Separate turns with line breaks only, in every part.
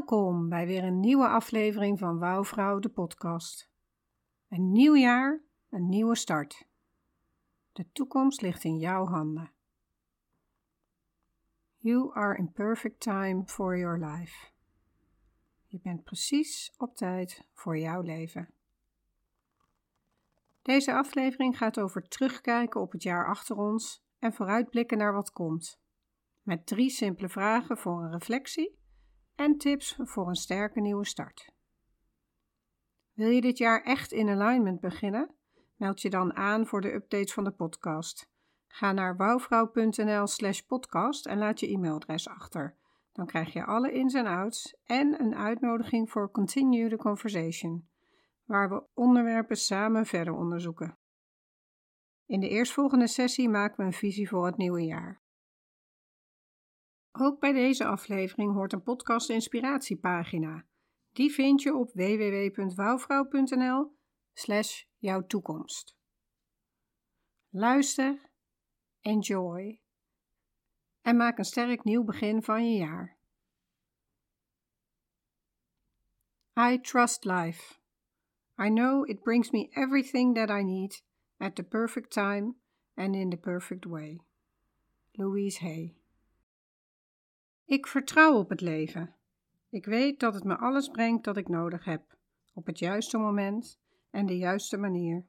Welkom bij weer een nieuwe aflevering van Wouwvrouw, de podcast. Een nieuw jaar, een nieuwe start. De toekomst ligt in jouw handen. You are in perfect time for your life. Je bent precies op tijd voor jouw leven. Deze aflevering gaat over terugkijken op het jaar achter ons en vooruitblikken naar wat komt. Met drie simpele vragen voor een reflectie en tips voor een sterke nieuwe start. Wil je dit jaar echt in alignment beginnen? Meld je dan aan voor de updates van de podcast. Ga naar bouwvrouw.nl/slash podcast en laat je e-mailadres achter. Dan krijg je alle ins en outs en een uitnodiging voor Continue the Conversation, waar we onderwerpen samen verder onderzoeken. In de eerstvolgende sessie maken we een visie voor het nieuwe jaar. Ook bij deze aflevering hoort een podcast inspiratiepagina. Die vind je op www.wouwvrouw.nl slash jouw toekomst. Luister, enjoy en maak een sterk nieuw begin van je jaar. I trust life. I know it brings me everything that I need at the perfect time and in the perfect way. Louise Hay ik vertrouw op het leven. Ik weet dat het me alles brengt dat ik nodig heb, op het juiste moment en de juiste manier.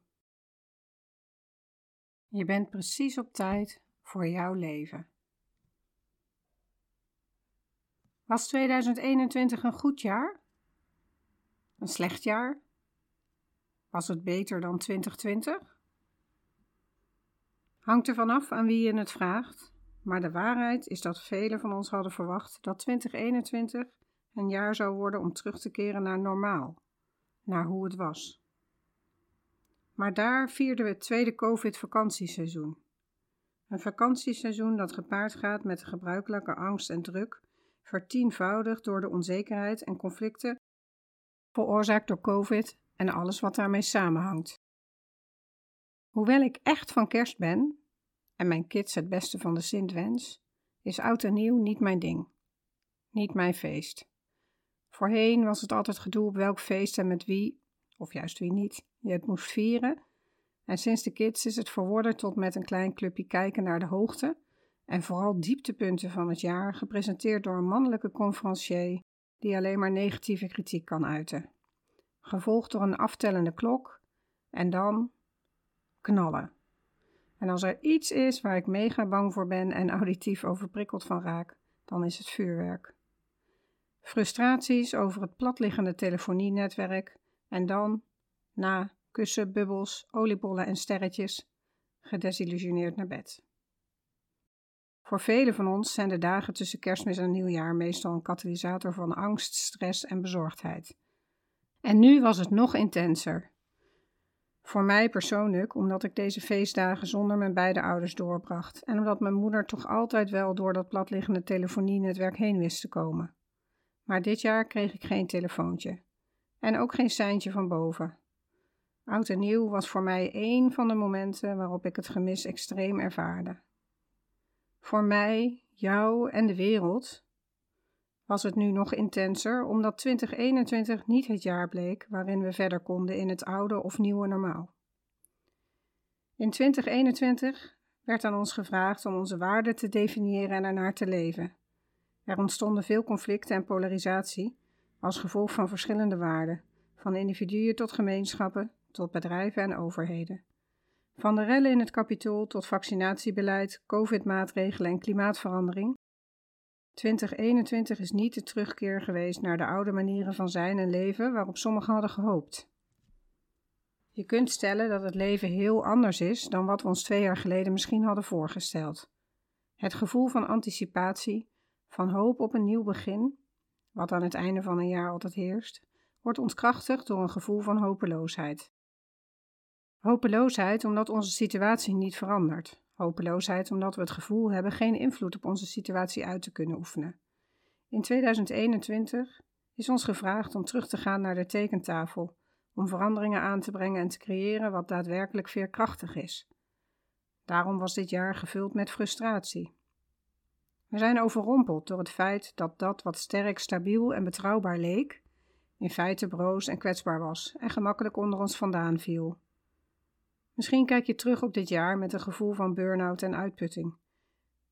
Je bent precies op tijd voor jouw leven. Was 2021 een goed jaar? Een slecht jaar? Was het beter dan 2020? Hangt er vanaf aan wie je het vraagt. Maar de waarheid is dat velen van ons hadden verwacht dat 2021 een jaar zou worden om terug te keren naar normaal, naar hoe het was. Maar daar vierden we het tweede COVID-vakantieseizoen. Een vakantieseizoen dat gepaard gaat met de gebruikelijke angst en druk, vertienvoudigd door de onzekerheid en conflicten veroorzaakt door COVID en alles wat daarmee samenhangt. Hoewel ik echt van kerst ben, en mijn kids het beste van de Sint wens, is oud en nieuw niet mijn ding. Niet mijn feest. Voorheen was het altijd gedoe op welk feest en met wie, of juist wie niet, je het moest vieren. En sinds de kids is het verworden tot met een klein clubje kijken naar de hoogte en vooral dieptepunten van het jaar, gepresenteerd door een mannelijke conferencier die alleen maar negatieve kritiek kan uiten. Gevolgd door een aftellende klok en dan knallen. En als er iets is waar ik mega bang voor ben en auditief overprikkeld van raak, dan is het vuurwerk. Frustraties over het platliggende telefonienetwerk en dan, na kussen, bubbels, oliebollen en sterretjes, gedesillusioneerd naar bed. Voor velen van ons zijn de dagen tussen kerstmis en nieuwjaar meestal een katalysator van angst, stress en bezorgdheid. En nu was het nog intenser. Voor mij persoonlijk, omdat ik deze feestdagen zonder mijn beide ouders doorbracht en omdat mijn moeder toch altijd wel door dat platliggende telefonienetwerk heen wist te komen. Maar dit jaar kreeg ik geen telefoontje en ook geen seintje van boven. Oud en nieuw was voor mij één van de momenten waarop ik het gemis extreem ervaarde. Voor mij, jou en de wereld was het nu nog intenser, omdat 2021 niet het jaar bleek waarin we verder konden in het oude of nieuwe normaal. In 2021 werd aan ons gevraagd om onze waarden te definiëren en ernaar te leven. Er ontstonden veel conflicten en polarisatie als gevolg van verschillende waarden, van individuen tot gemeenschappen, tot bedrijven en overheden. Van de rellen in het kapitool tot vaccinatiebeleid, covid-maatregelen en klimaatverandering 2021 is niet de terugkeer geweest naar de oude manieren van zijn en leven waarop sommigen hadden gehoopt. Je kunt stellen dat het leven heel anders is dan wat we ons twee jaar geleden misschien hadden voorgesteld. Het gevoel van anticipatie, van hoop op een nieuw begin, wat aan het einde van een jaar altijd heerst, wordt ontkrachtigd door een gevoel van hopeloosheid. Hopeloosheid omdat onze situatie niet verandert, Hopeloosheid omdat we het gevoel hebben geen invloed op onze situatie uit te kunnen oefenen. In 2021 is ons gevraagd om terug te gaan naar de tekentafel, om veranderingen aan te brengen en te creëren wat daadwerkelijk veerkrachtig is. Daarom was dit jaar gevuld met frustratie. We zijn overrompeld door het feit dat dat wat sterk, stabiel en betrouwbaar leek, in feite broos en kwetsbaar was en gemakkelijk onder ons vandaan viel. Misschien kijk je terug op dit jaar met een gevoel van burn-out en uitputting,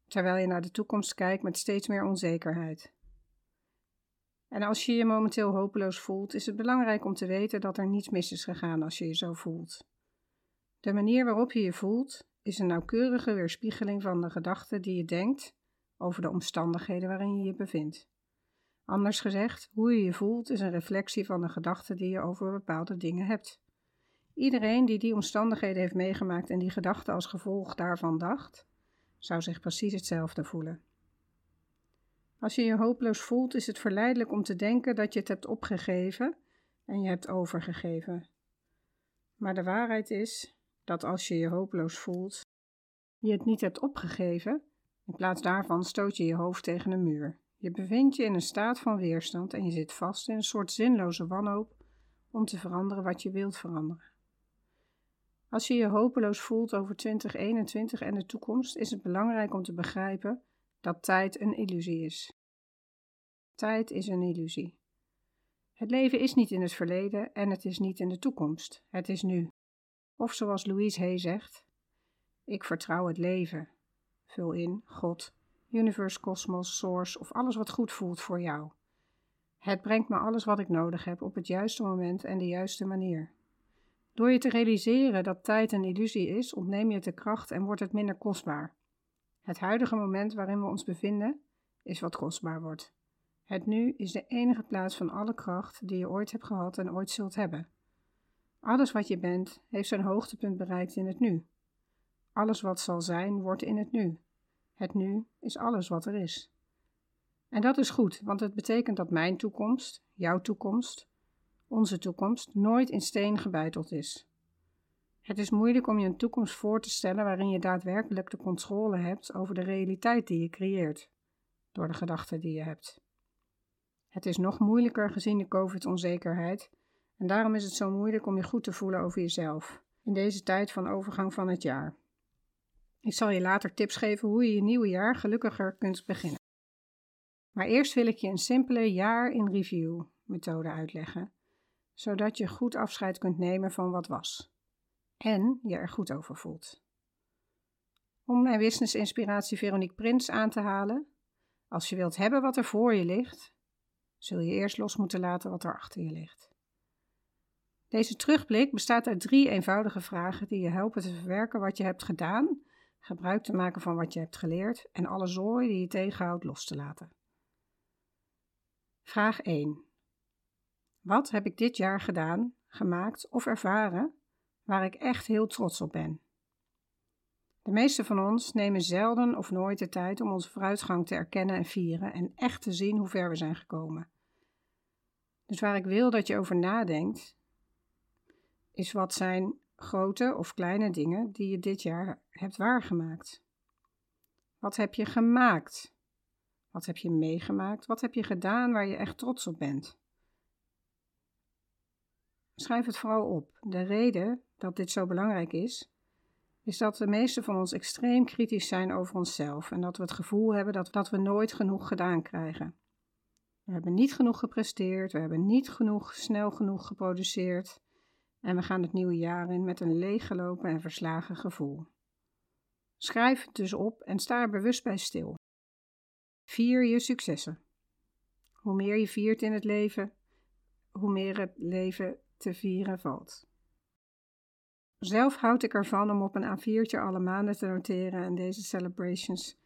terwijl je naar de toekomst kijkt met steeds meer onzekerheid. En als je je momenteel hopeloos voelt, is het belangrijk om te weten dat er niets mis is gegaan als je je zo voelt. De manier waarop je je voelt is een nauwkeurige weerspiegeling van de gedachten die je denkt over de omstandigheden waarin je je bevindt. Anders gezegd, hoe je je voelt is een reflectie van de gedachten die je over bepaalde dingen hebt. Iedereen die die omstandigheden heeft meegemaakt en die gedachten als gevolg daarvan dacht, zou zich precies hetzelfde voelen. Als je je hopeloos voelt, is het verleidelijk om te denken dat je het hebt opgegeven en je hebt overgegeven. Maar de waarheid is dat als je je hopeloos voelt, je het niet hebt opgegeven, in plaats daarvan stoot je je hoofd tegen een muur. Je bevindt je in een staat van weerstand en je zit vast in een soort zinloze wanhoop om te veranderen wat je wilt veranderen. Als je je hopeloos voelt over 2021 en de toekomst, is het belangrijk om te begrijpen dat tijd een illusie is. Tijd is een illusie. Het leven is niet in het verleden en het is niet in de toekomst. Het is nu. Of zoals Louise Hay zegt: Ik vertrouw het leven. Vul in God, universe, kosmos, source of alles wat goed voelt voor jou. Het brengt me alles wat ik nodig heb op het juiste moment en de juiste manier. Door je te realiseren dat tijd een illusie is, ontneem je het de kracht en wordt het minder kostbaar. Het huidige moment waarin we ons bevinden is wat kostbaar wordt. Het nu is de enige plaats van alle kracht die je ooit hebt gehad en ooit zult hebben. Alles wat je bent heeft zijn hoogtepunt bereikt in het nu. Alles wat zal zijn wordt in het nu. Het nu is alles wat er is. En dat is goed, want het betekent dat mijn toekomst, jouw toekomst, onze toekomst nooit in steen gebeiteld is. Het is moeilijk om je een toekomst voor te stellen waarin je daadwerkelijk de controle hebt over de realiteit die je creëert, door de gedachten die je hebt. Het is nog moeilijker gezien de COVID-onzekerheid en daarom is het zo moeilijk om je goed te voelen over jezelf in deze tijd van overgang van het jaar. Ik zal je later tips geven hoe je je nieuwe jaar gelukkiger kunt beginnen. Maar eerst wil ik je een simpele jaar in review methode uitleggen zodat je goed afscheid kunt nemen van wat was en je er goed over voelt. Om mijn business inspiratie Veronique Prins aan te halen, als je wilt hebben wat er voor je ligt, zul je eerst los moeten laten wat er achter je ligt. Deze terugblik bestaat uit drie eenvoudige vragen die je helpen te verwerken wat je hebt gedaan, gebruik te maken van wat je hebt geleerd en alle zooi die je tegenhoudt los te laten. Vraag 1. Wat heb ik dit jaar gedaan, gemaakt of ervaren waar ik echt heel trots op ben? De meeste van ons nemen zelden of nooit de tijd om onze vooruitgang te erkennen en vieren en echt te zien hoe ver we zijn gekomen. Dus waar ik wil dat je over nadenkt, is wat zijn grote of kleine dingen die je dit jaar hebt waargemaakt? Wat heb je gemaakt? Wat heb je meegemaakt? Wat heb je gedaan waar je echt trots op bent? Schrijf het vooral op. De reden dat dit zo belangrijk is, is dat de meeste van ons extreem kritisch zijn over onszelf en dat we het gevoel hebben dat, dat we nooit genoeg gedaan krijgen. We hebben niet genoeg gepresteerd, we hebben niet genoeg snel genoeg geproduceerd en we gaan het nieuwe jaar in met een leeggelopen en verslagen gevoel. Schrijf het dus op en sta er bewust bij stil. Vier je successen. Hoe meer je viert in het leven, hoe meer het leven te vieren valt. Zelf houd ik ervan om op een A4'tje alle maanden te noteren en deze celebrations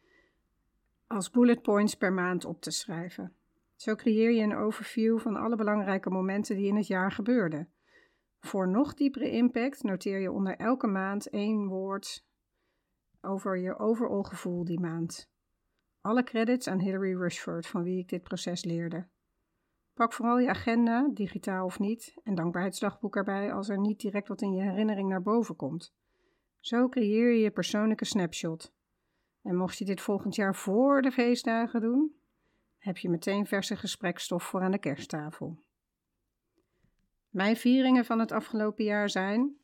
als bullet points per maand op te schrijven. Zo creëer je een overview van alle belangrijke momenten die in het jaar gebeurden. Voor nog diepere impact noteer je onder elke maand één woord over je overall gevoel die maand. Alle credits aan Hilary Rushford, van wie ik dit proces leerde. Pak vooral je agenda, digitaal of niet, en dankbaarheidsdagboek erbij als er niet direct wat in je herinnering naar boven komt. Zo creëer je je persoonlijke snapshot. En mocht je dit volgend jaar voor de feestdagen doen, heb je meteen verse gesprekstof voor aan de kersttafel. Mijn vieringen van het afgelopen jaar zijn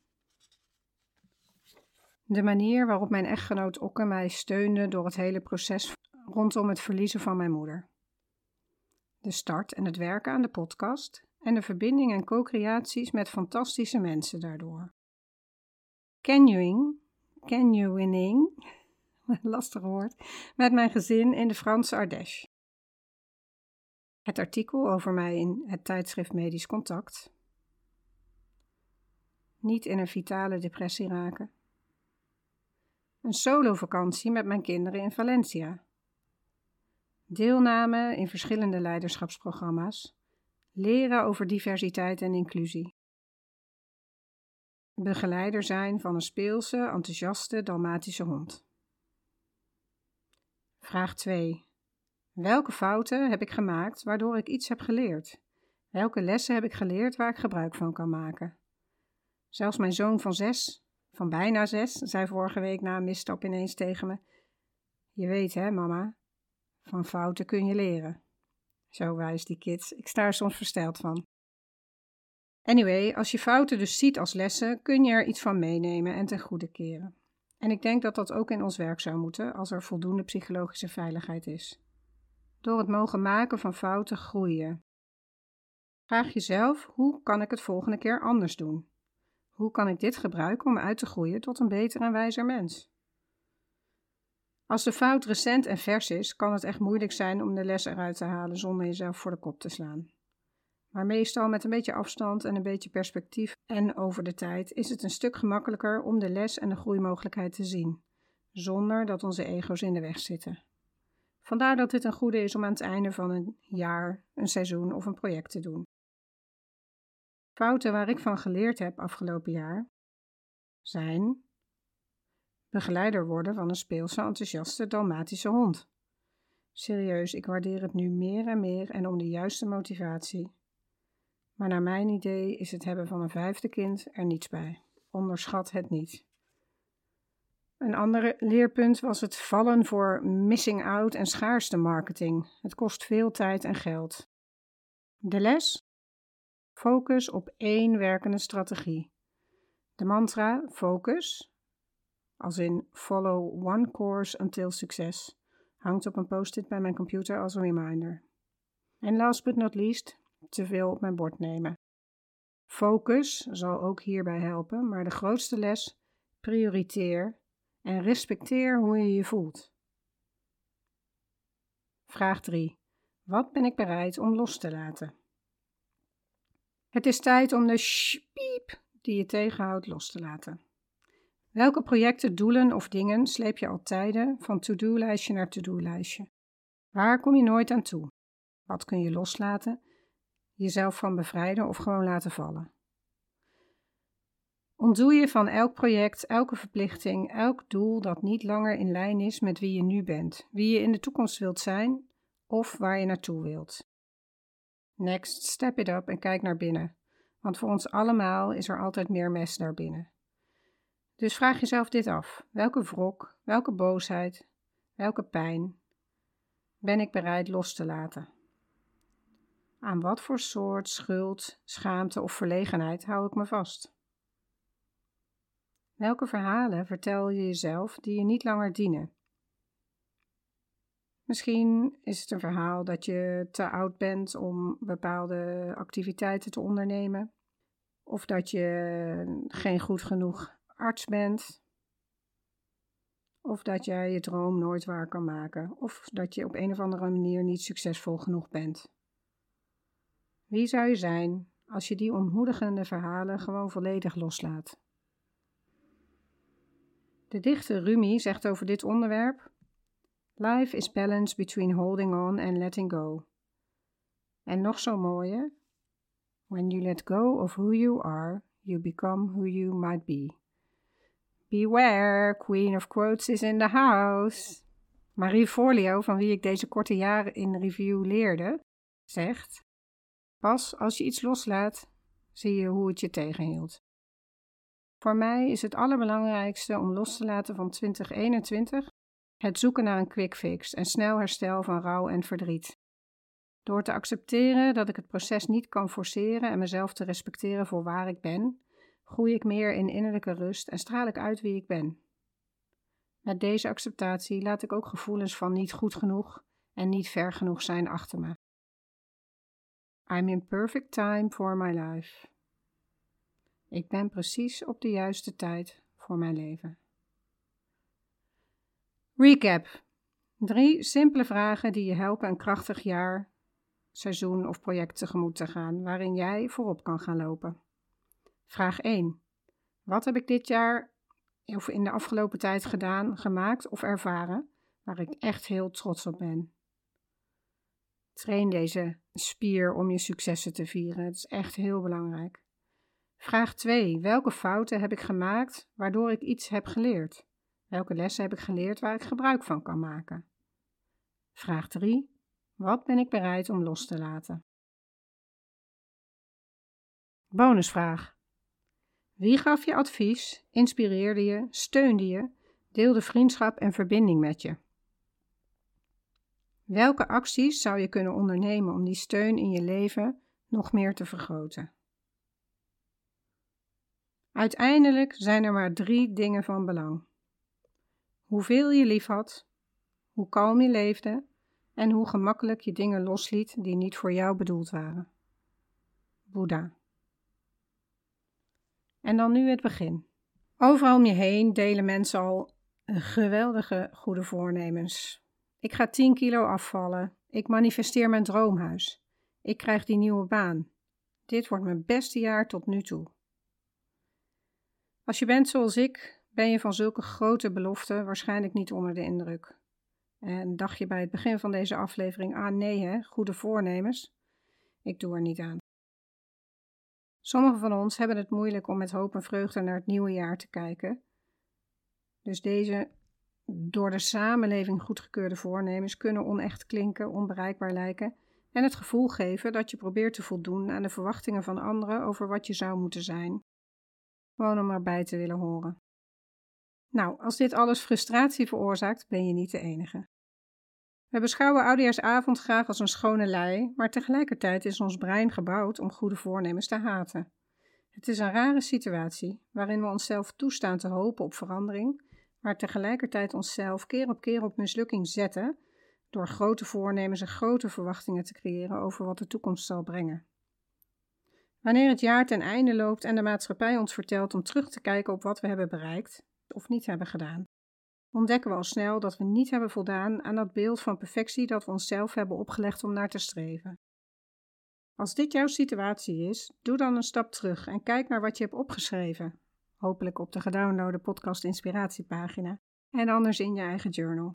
de manier waarop mijn echtgenoot Okke mij steunde door het hele proces rondom het verliezen van mijn moeder. De start en het werken aan de podcast en de verbinding en co-creaties met fantastische mensen daardoor. Canyoning, canyoning, lastig woord, met mijn gezin in de Franse Ardèche. Het artikel over mij in het tijdschrift Medisch Contact. Niet in een vitale depressie raken. Een solo-vakantie met mijn kinderen in Valencia. Deelname in verschillende leiderschapsprogramma's. Leren over diversiteit en inclusie. Begeleider zijn van een speelse, enthousiaste Dalmatische hond. Vraag 2. Welke fouten heb ik gemaakt waardoor ik iets heb geleerd? Welke lessen heb ik geleerd waar ik gebruik van kan maken? Zelfs mijn zoon van zes, van bijna zes, zei vorige week na een misstap ineens tegen me: Je weet hè, mama, van fouten kun je leren. Zo wijs die kids. Ik sta er soms versteld van. Anyway, als je fouten dus ziet als lessen, kun je er iets van meenemen en ten goede keren. En ik denk dat dat ook in ons werk zou moeten als er voldoende psychologische veiligheid is. Door het mogen maken van fouten groeien. Vraag jezelf: hoe kan ik het volgende keer anders doen? Hoe kan ik dit gebruiken om uit te groeien tot een beter en wijzer mens? Als de fout recent en vers is, kan het echt moeilijk zijn om de les eruit te halen zonder jezelf voor de kop te slaan. Maar meestal met een beetje afstand en een beetje perspectief en over de tijd is het een stuk gemakkelijker om de les en de groeimogelijkheid te zien, zonder dat onze ego's in de weg zitten. Vandaar dat dit een goede is om aan het einde van een jaar, een seizoen of een project te doen. Fouten waar ik van geleerd heb afgelopen jaar zijn begeleider worden van een speelse, enthousiaste Dalmatische hond. Serieus, ik waardeer het nu meer en meer en om de juiste motivatie. Maar naar mijn idee is het hebben van een vijfde kind er niets bij. Onderschat het niet. Een ander leerpunt was het vallen voor missing out en schaarste marketing. Het kost veel tijd en geld. De les? Focus op één werkende strategie. De mantra focus, als in follow one course until success, hangt op een post-it bij mijn computer als reminder. En last but not least, te veel op mijn bord nemen. Focus zal ook hierbij helpen, maar de grootste les: prioriteer en respecteer hoe je je voelt. Vraag 3. Wat ben ik bereid om los te laten? Het is tijd om de piep die je tegenhoudt los te laten. Welke projecten, doelen of dingen sleep je al tijden van to-do-lijstje naar to-do-lijstje? Waar kom je nooit aan toe? Wat kun je loslaten, jezelf van bevrijden of gewoon laten vallen? Ontdoe je van elk project, elke verplichting, elk doel dat niet langer in lijn is met wie je nu bent, wie je in de toekomst wilt zijn of waar je naartoe wilt. Next, step it up en kijk naar binnen, want voor ons allemaal is er altijd meer mes daarbinnen. Dus vraag jezelf dit af: welke wrok, welke boosheid, welke pijn ben ik bereid los te laten? Aan wat voor soort schuld, schaamte of verlegenheid hou ik me vast? Welke verhalen vertel je jezelf die je niet langer dienen? Misschien is het een verhaal dat je te oud bent om bepaalde activiteiten te ondernemen, of dat je geen goed genoeg arts bent, of dat jij je droom nooit waar kan maken, of dat je op een of andere manier niet succesvol genoeg bent. Wie zou je zijn als je die ontmoedigende verhalen gewoon volledig loslaat? De dichter Rumi zegt over dit onderwerp: Life is balance between holding on and letting go. En nog zo mooie: When you let go of who you are, you become who you might be. Beware, Queen of Quotes is in the house. Marie Forleo, van wie ik deze korte jaren in review leerde, zegt: Pas als je iets loslaat, zie je hoe het je tegenhield. Voor mij is het allerbelangrijkste om los te laten van 2021 het zoeken naar een quick fix en snel herstel van rouw en verdriet. Door te accepteren dat ik het proces niet kan forceren en mezelf te respecteren voor waar ik ben, groei ik meer in innerlijke rust en straal ik uit wie ik ben. Met deze acceptatie laat ik ook gevoelens van niet goed genoeg en niet ver genoeg zijn achter me. I'm in perfect time for my life. Ik ben precies op de juiste tijd voor mijn leven. Recap. Drie simpele vragen die je helpen een krachtig jaar, seizoen of project tegemoet te gaan, waarin jij voorop kan gaan lopen. Vraag 1. Wat heb ik dit jaar of in de afgelopen tijd gedaan, gemaakt of ervaren waar ik echt heel trots op ben? Train deze spier om je successen te vieren. Het is echt heel belangrijk. Vraag 2. Welke fouten heb ik gemaakt waardoor ik iets heb geleerd? Welke lessen heb ik geleerd waar ik gebruik van kan maken? Vraag 3. Wat ben ik bereid om los te laten? Bonusvraag. Wie gaf je advies, inspireerde je, steunde je, deelde vriendschap en verbinding met je? Welke acties zou je kunnen ondernemen om die steun in je leven nog meer te vergroten? Uiteindelijk zijn er maar drie dingen van belang: hoeveel je lief had, hoe kalm je leefde en hoe gemakkelijk je dingen losliet die niet voor jou bedoeld waren. Boeddha. En dan nu het begin. Overal om je heen delen mensen al geweldige goede voornemens. Ik ga 10 kilo afvallen. Ik manifesteer mijn droomhuis. Ik krijg die nieuwe baan. Dit wordt mijn beste jaar tot nu toe. Als je bent zoals ik, ben je van zulke grote beloften waarschijnlijk niet onder de indruk. En dacht je bij het begin van deze aflevering: ah nee, hè, goede voornemens? Ik doe er niet aan. Sommigen van ons hebben het moeilijk om met hoop en vreugde naar het nieuwe jaar te kijken. Dus deze door de samenleving goedgekeurde voornemens kunnen onecht klinken, onbereikbaar lijken en het gevoel geven dat je probeert te voldoen aan de verwachtingen van anderen over wat je zou moeten zijn. Gewoon om erbij te willen horen. Nou, als dit alles frustratie veroorzaakt, ben je niet de enige. We beschouwen oudejaarsavond graag als een schone lei, maar tegelijkertijd is ons brein gebouwd om goede voornemens te haten. Het is een rare situatie waarin we onszelf toestaan te hopen op verandering, maar tegelijkertijd onszelf keer op keer op mislukking zetten door grote voornemens en grote verwachtingen te creëren over wat de toekomst zal brengen. Wanneer het jaar ten einde loopt en de maatschappij ons vertelt om terug te kijken op wat we hebben bereikt of niet hebben gedaan, ontdekken we al snel dat we niet hebben voldaan aan dat beeld van perfectie dat we onszelf hebben opgelegd om naar te streven. Als dit jouw situatie is, doe dan een stap terug en kijk naar wat je hebt opgeschreven, hopelijk op de gedownloade podcast inspiratiepagina en anders in je eigen journal.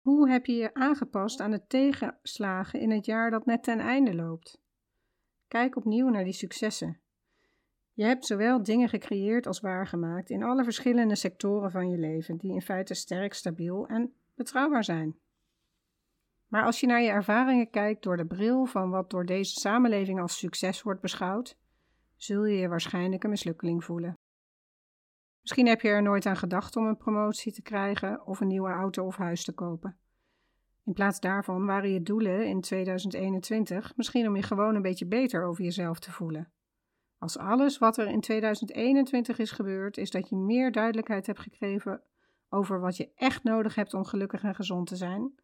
Hoe heb je je aangepast aan de tegenslagen in het jaar dat net ten einde loopt? Kijk opnieuw naar die successen. Je hebt zowel dingen gecreëerd als waargemaakt in alle verschillende sectoren van je leven, die in feite sterk, stabiel en betrouwbaar zijn. Maar als je naar je ervaringen kijkt door de bril van wat door deze samenleving als succes wordt beschouwd, zul je je waarschijnlijk een mislukkeling voelen. Misschien heb je er nooit aan gedacht om een promotie te krijgen of een nieuwe auto of huis te kopen. In plaats daarvan waren je doelen in 2021 misschien om je gewoon een beetje beter over jezelf te voelen. Als alles wat er in 2021 is gebeurd, is dat je meer duidelijkheid hebt gekregen over wat je echt nodig hebt om gelukkig en gezond te zijn,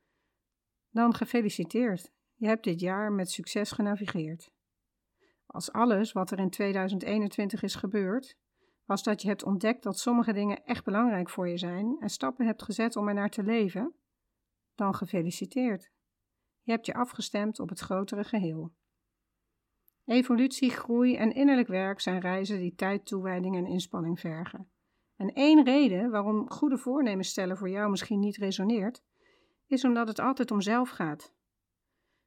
dan gefeliciteerd. Je hebt dit jaar met succes genavigeerd. Als alles wat er in 2021 is gebeurd, was dat je hebt ontdekt dat sommige dingen echt belangrijk voor je zijn en stappen hebt gezet om er naar te leven, dan gefeliciteerd. Je hebt je afgestemd op het grotere geheel. Evolutie, groei en innerlijk werk zijn reizen die tijd, toewijding en inspanning vergen. En één reden waarom goede voornemens stellen voor jou misschien niet resoneert, is omdat het altijd om zelf gaat.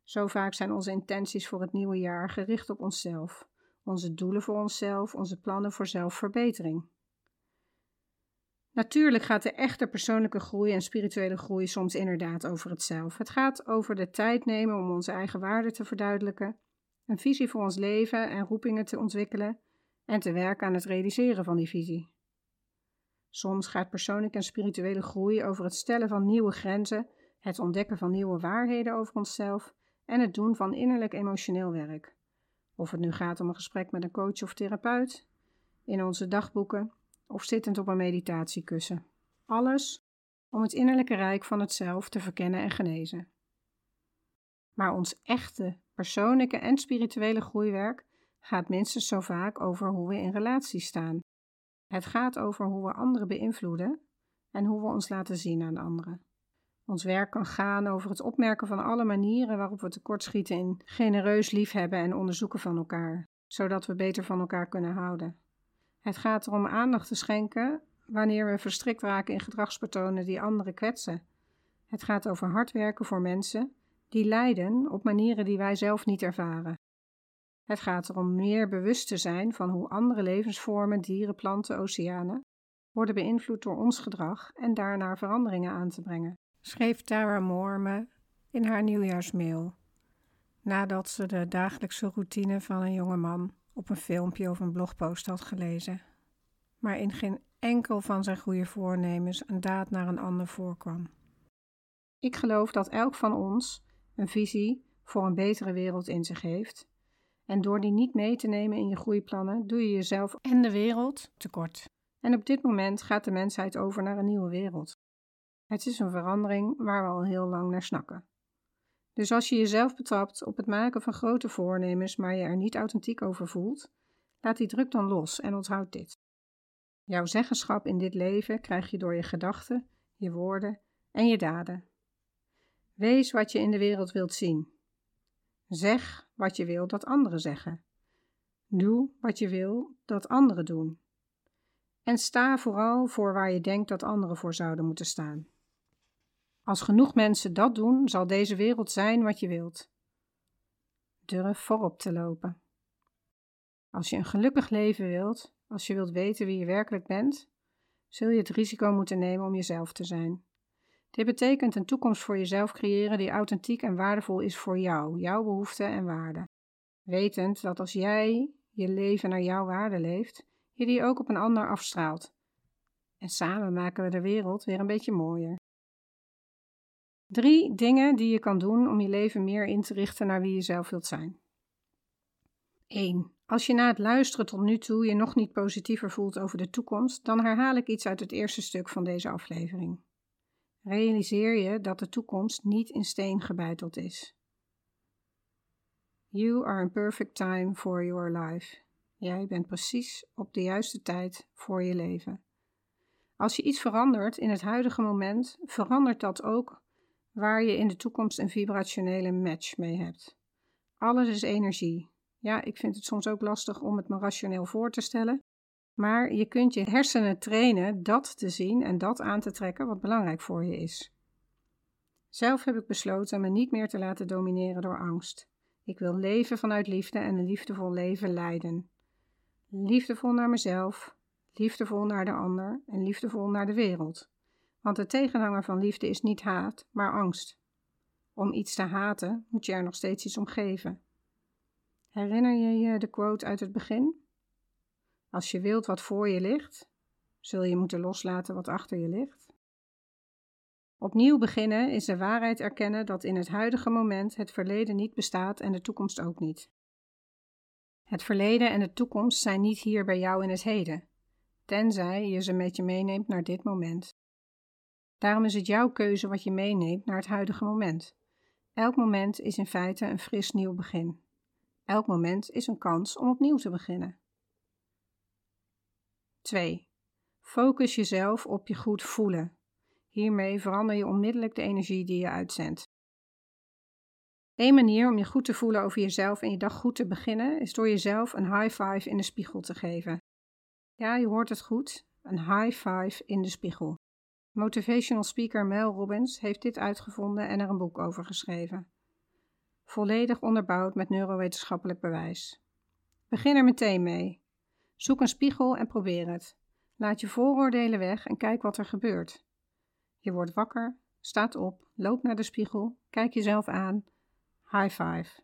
Zo vaak zijn onze intenties voor het nieuwe jaar gericht op onszelf, onze doelen voor onszelf, onze plannen voor zelfverbetering. Natuurlijk gaat de echte persoonlijke groei en spirituele groei soms inderdaad over het zelf. Het gaat over de tijd nemen om onze eigen waarden te verduidelijken, een visie voor ons leven en roepingen te ontwikkelen en te werken aan het realiseren van die visie. Soms gaat persoonlijke en spirituele groei over het stellen van nieuwe grenzen, het ontdekken van nieuwe waarheden over onszelf en het doen van innerlijk emotioneel werk. Of het nu gaat om een gesprek met een coach of therapeut, in onze dagboeken of zittend op een meditatiekussen. Alles om het innerlijke rijk van het zelf te verkennen en genezen. Maar ons echte persoonlijke en spirituele groeiwerk gaat minstens zo vaak over hoe we in relatie staan. Het gaat over hoe we anderen beïnvloeden en hoe we ons laten zien aan anderen. Ons werk kan gaan over het opmerken van alle manieren waarop we tekortschieten in genereus liefhebben en onderzoeken van elkaar, zodat we beter van elkaar kunnen houden. Het gaat erom aandacht te schenken wanneer we verstrikt raken in gedragspatronen die anderen kwetsen. Het gaat over hard werken voor mensen die lijden op manieren die wij zelf niet ervaren. Het gaat erom meer bewust te zijn van hoe andere levensvormen, dieren, planten, oceanen worden beïnvloed door ons gedrag en daarnaar veranderingen aan te brengen schreef Tara Moore me in haar nieuwjaarsmail, nadat ze de dagelijkse routine van een jonge man op een filmpje of een blogpost had gelezen, maar in geen enkel van zijn goede voornemens een daad naar een ander voorkwam. Ik geloof dat elk van ons een visie voor een betere wereld in zich heeft, en door die niet mee te nemen in je groeiplannen, doe je jezelf en de wereld tekort. En op dit moment gaat de mensheid over naar een nieuwe wereld. Het is een verandering waar we al heel lang naar snakken. Dus als je jezelf betrapt op het maken van grote voornemens, maar je er niet authentiek over voelt, laat die druk dan los en onthoud dit. Jouw zeggenschap in dit leven krijg je door je gedachten, je woorden en je daden. Wees wat je in de wereld wilt zien. Zeg wat je wil dat anderen zeggen. Doe wat je wil dat anderen doen. En sta vooral voor waar je denkt dat anderen voor zouden moeten staan. Als genoeg mensen dat doen, zal deze wereld zijn wat je wilt. Durf voorop te lopen. Als je een gelukkig leven wilt, als je wilt weten wie je werkelijk bent, zul je het risico moeten nemen om jezelf te zijn. Dit betekent een toekomst voor jezelf creëren die authentiek en waardevol is voor jou, jouw behoeften en waarden. Wetend dat als jij je leven naar jouw waarde leeft, je die ook op een ander afstraalt. En samen maken we de wereld weer een beetje mooier. Drie dingen die je kan doen om je leven meer in te richten naar wie je zelf wilt zijn. 1. Als je na het luisteren tot nu toe je nog niet positiever voelt over de toekomst, dan herhaal ik iets uit het eerste stuk van deze aflevering. Realiseer je dat de toekomst niet in steen gebeiteld is. You are in perfect time for your life. Jij bent precies op de juiste tijd voor je leven. Als je iets verandert in het huidige moment, verandert dat ook waar je in de toekomst een vibrationele match mee hebt. Alles is energie. Ja, ik vind het soms ook lastig om het me rationeel voor te stellen, maar je kunt je hersenen trainen dat te zien en dat aan te trekken wat belangrijk voor je is. Zelf heb ik besloten me niet meer te laten domineren door angst. Ik wil leven vanuit liefde en een liefdevol leven leiden. Liefdevol naar mezelf, liefdevol naar de ander en liefdevol naar de wereld. Want de tegenhanger van liefde is niet haat, maar angst. Om iets te haten moet je er nog steeds iets om geven. Herinner je je de quote uit het begin? Als je wilt wat voor je ligt, Zul je moeten loslaten wat achter je ligt? Opnieuw beginnen is de waarheid erkennen dat in het huidige moment het verleden niet bestaat en de toekomst ook niet. Het verleden en de toekomst zijn niet hier bij jou in het heden, tenzij je ze met je meeneemt naar dit moment. Daarom is het jouw keuze wat je meeneemt naar het huidige moment. Elk moment is in feite een fris nieuw begin. Elk moment is een kans om opnieuw te beginnen. 2. Focus jezelf op je goed voelen. Hiermee verander je onmiddellijk de energie die je uitzendt. Een manier om je goed te voelen over jezelf en je dag goed te beginnen is door jezelf een high five in de spiegel te geven. Ja, je hoort het goed, een high five in de spiegel. Motivational speaker Mel Robbins heeft dit uitgevonden en er een boek over geschreven. Volledig onderbouwd met neurowetenschappelijk bewijs. Begin er meteen mee. Zoek een spiegel en probeer het. Laat je vooroordelen weg en kijk wat er gebeurt. Je wordt wakker, staat op, loopt naar de spiegel, kijk jezelf aan. High five.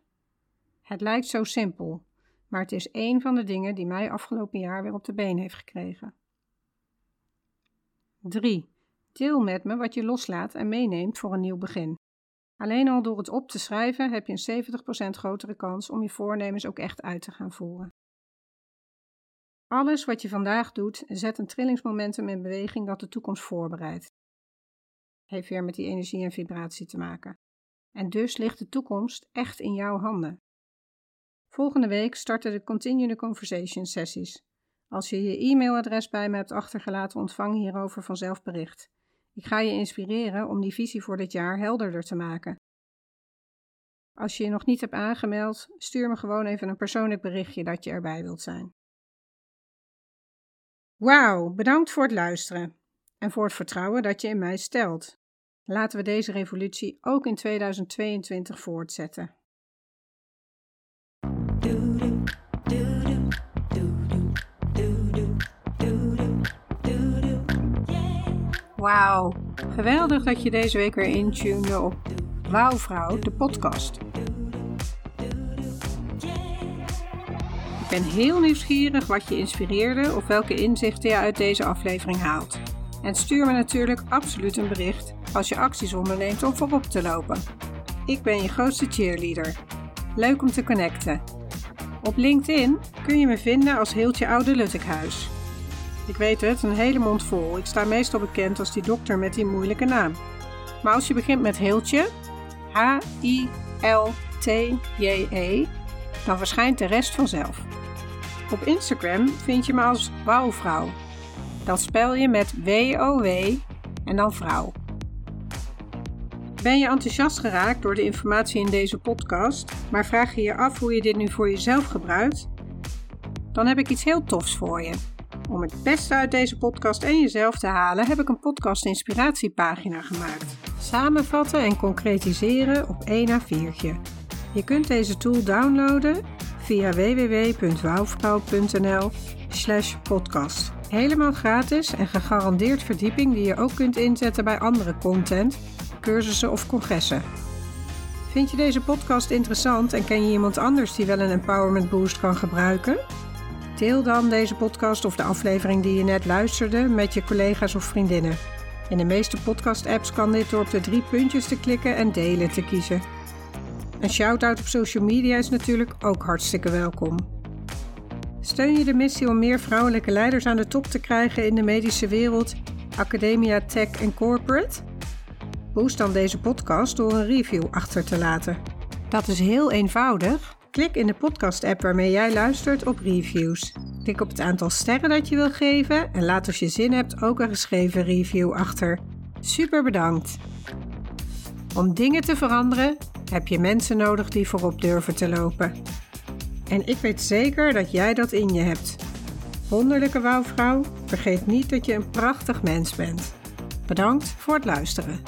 Het lijkt zo simpel, maar het is één van de dingen die mij afgelopen jaar weer op de been heeft gekregen. 3. Deel met me wat je loslaat en meeneemt voor een nieuw begin. Alleen al door het op te schrijven heb je een 70% grotere kans om je voornemens ook echt uit te gaan voeren. Alles wat je vandaag doet, zet een trillingsmomentum in beweging dat de toekomst voorbereidt. Heeft weer met die energie en vibratie te maken. En dus ligt de toekomst echt in jouw handen. Volgende week starten de Continue Conversation sessies. Als je je e-mailadres bij me hebt achtergelaten, ontvang hierover vanzelf bericht. Ik ga je inspireren om die visie voor dit jaar helderder te maken. Als je je nog niet hebt aangemeld, stuur me gewoon even een persoonlijk berichtje dat je erbij wilt zijn. Wauw, bedankt voor het luisteren en voor het vertrouwen dat je in mij stelt. Laten we deze revolutie ook in 2022 voortzetten. Wauw, geweldig dat je deze week weer intunede op Wauwvrouw, de podcast. Ben heel nieuwsgierig wat je inspireerde of welke inzichten je uit deze aflevering haalt. En stuur me natuurlijk absoluut een bericht als je acties onderneemt om voorop te lopen. Ik ben je grootste cheerleader. Leuk om te connecten. Op LinkedIn kun je me vinden als Heeltje Oude Luttekhuis. Ik weet het, een hele mond vol. Ik sta meestal bekend als die dokter met die moeilijke naam. Maar als je begint met Heeltje, H-I-L-T-J-E, dan verschijnt de rest vanzelf. Op Instagram vind je me als Wouwvrouw. Dat spel je met W-O-W en dan vrouw. Ben je enthousiast geraakt door de informatie in deze podcast, maar vraag je je af hoe je dit nu voor jezelf gebruikt? Dan heb ik iets heel tofs voor je. Om het beste uit deze podcast en jezelf te halen, heb ik een podcast inspiratiepagina gemaakt. Samenvatten en concretiseren op 1 A4'tje. Je kunt deze tool downloaden via www.wouwvrouw.nl slash podcast. Helemaal gratis en gegarandeerd verdieping die je ook kunt inzetten bij andere content, cursussen of congressen. Vind je deze podcast interessant en ken je iemand anders die wel een empowerment boost kan gebruiken? Deel dan deze podcast of de aflevering die je net luisterde met je collega's of vriendinnen. In de meeste podcast-apps kan dit door op de drie puntjes te klikken en delen te kiezen. Een shout-out op social media is natuurlijk ook hartstikke welkom. Steun je de missie om meer vrouwelijke leiders aan de top te krijgen in de medische wereld, academia, tech en corporate? Boost dan deze podcast door een review achter te laten. Dat is heel eenvoudig. Klik in de podcast-app waarmee jij luistert op reviews. Klik op het aantal sterren dat je wil geven en laat als je zin hebt ook een geschreven review achter. Super bedankt! Om dingen te veranderen heb je mensen nodig die voorop durven te lopen. En ik weet zeker dat jij dat in je hebt. Wonderlijke wouwvrouw, vergeet niet dat je een prachtig mens bent. Bedankt voor het luisteren.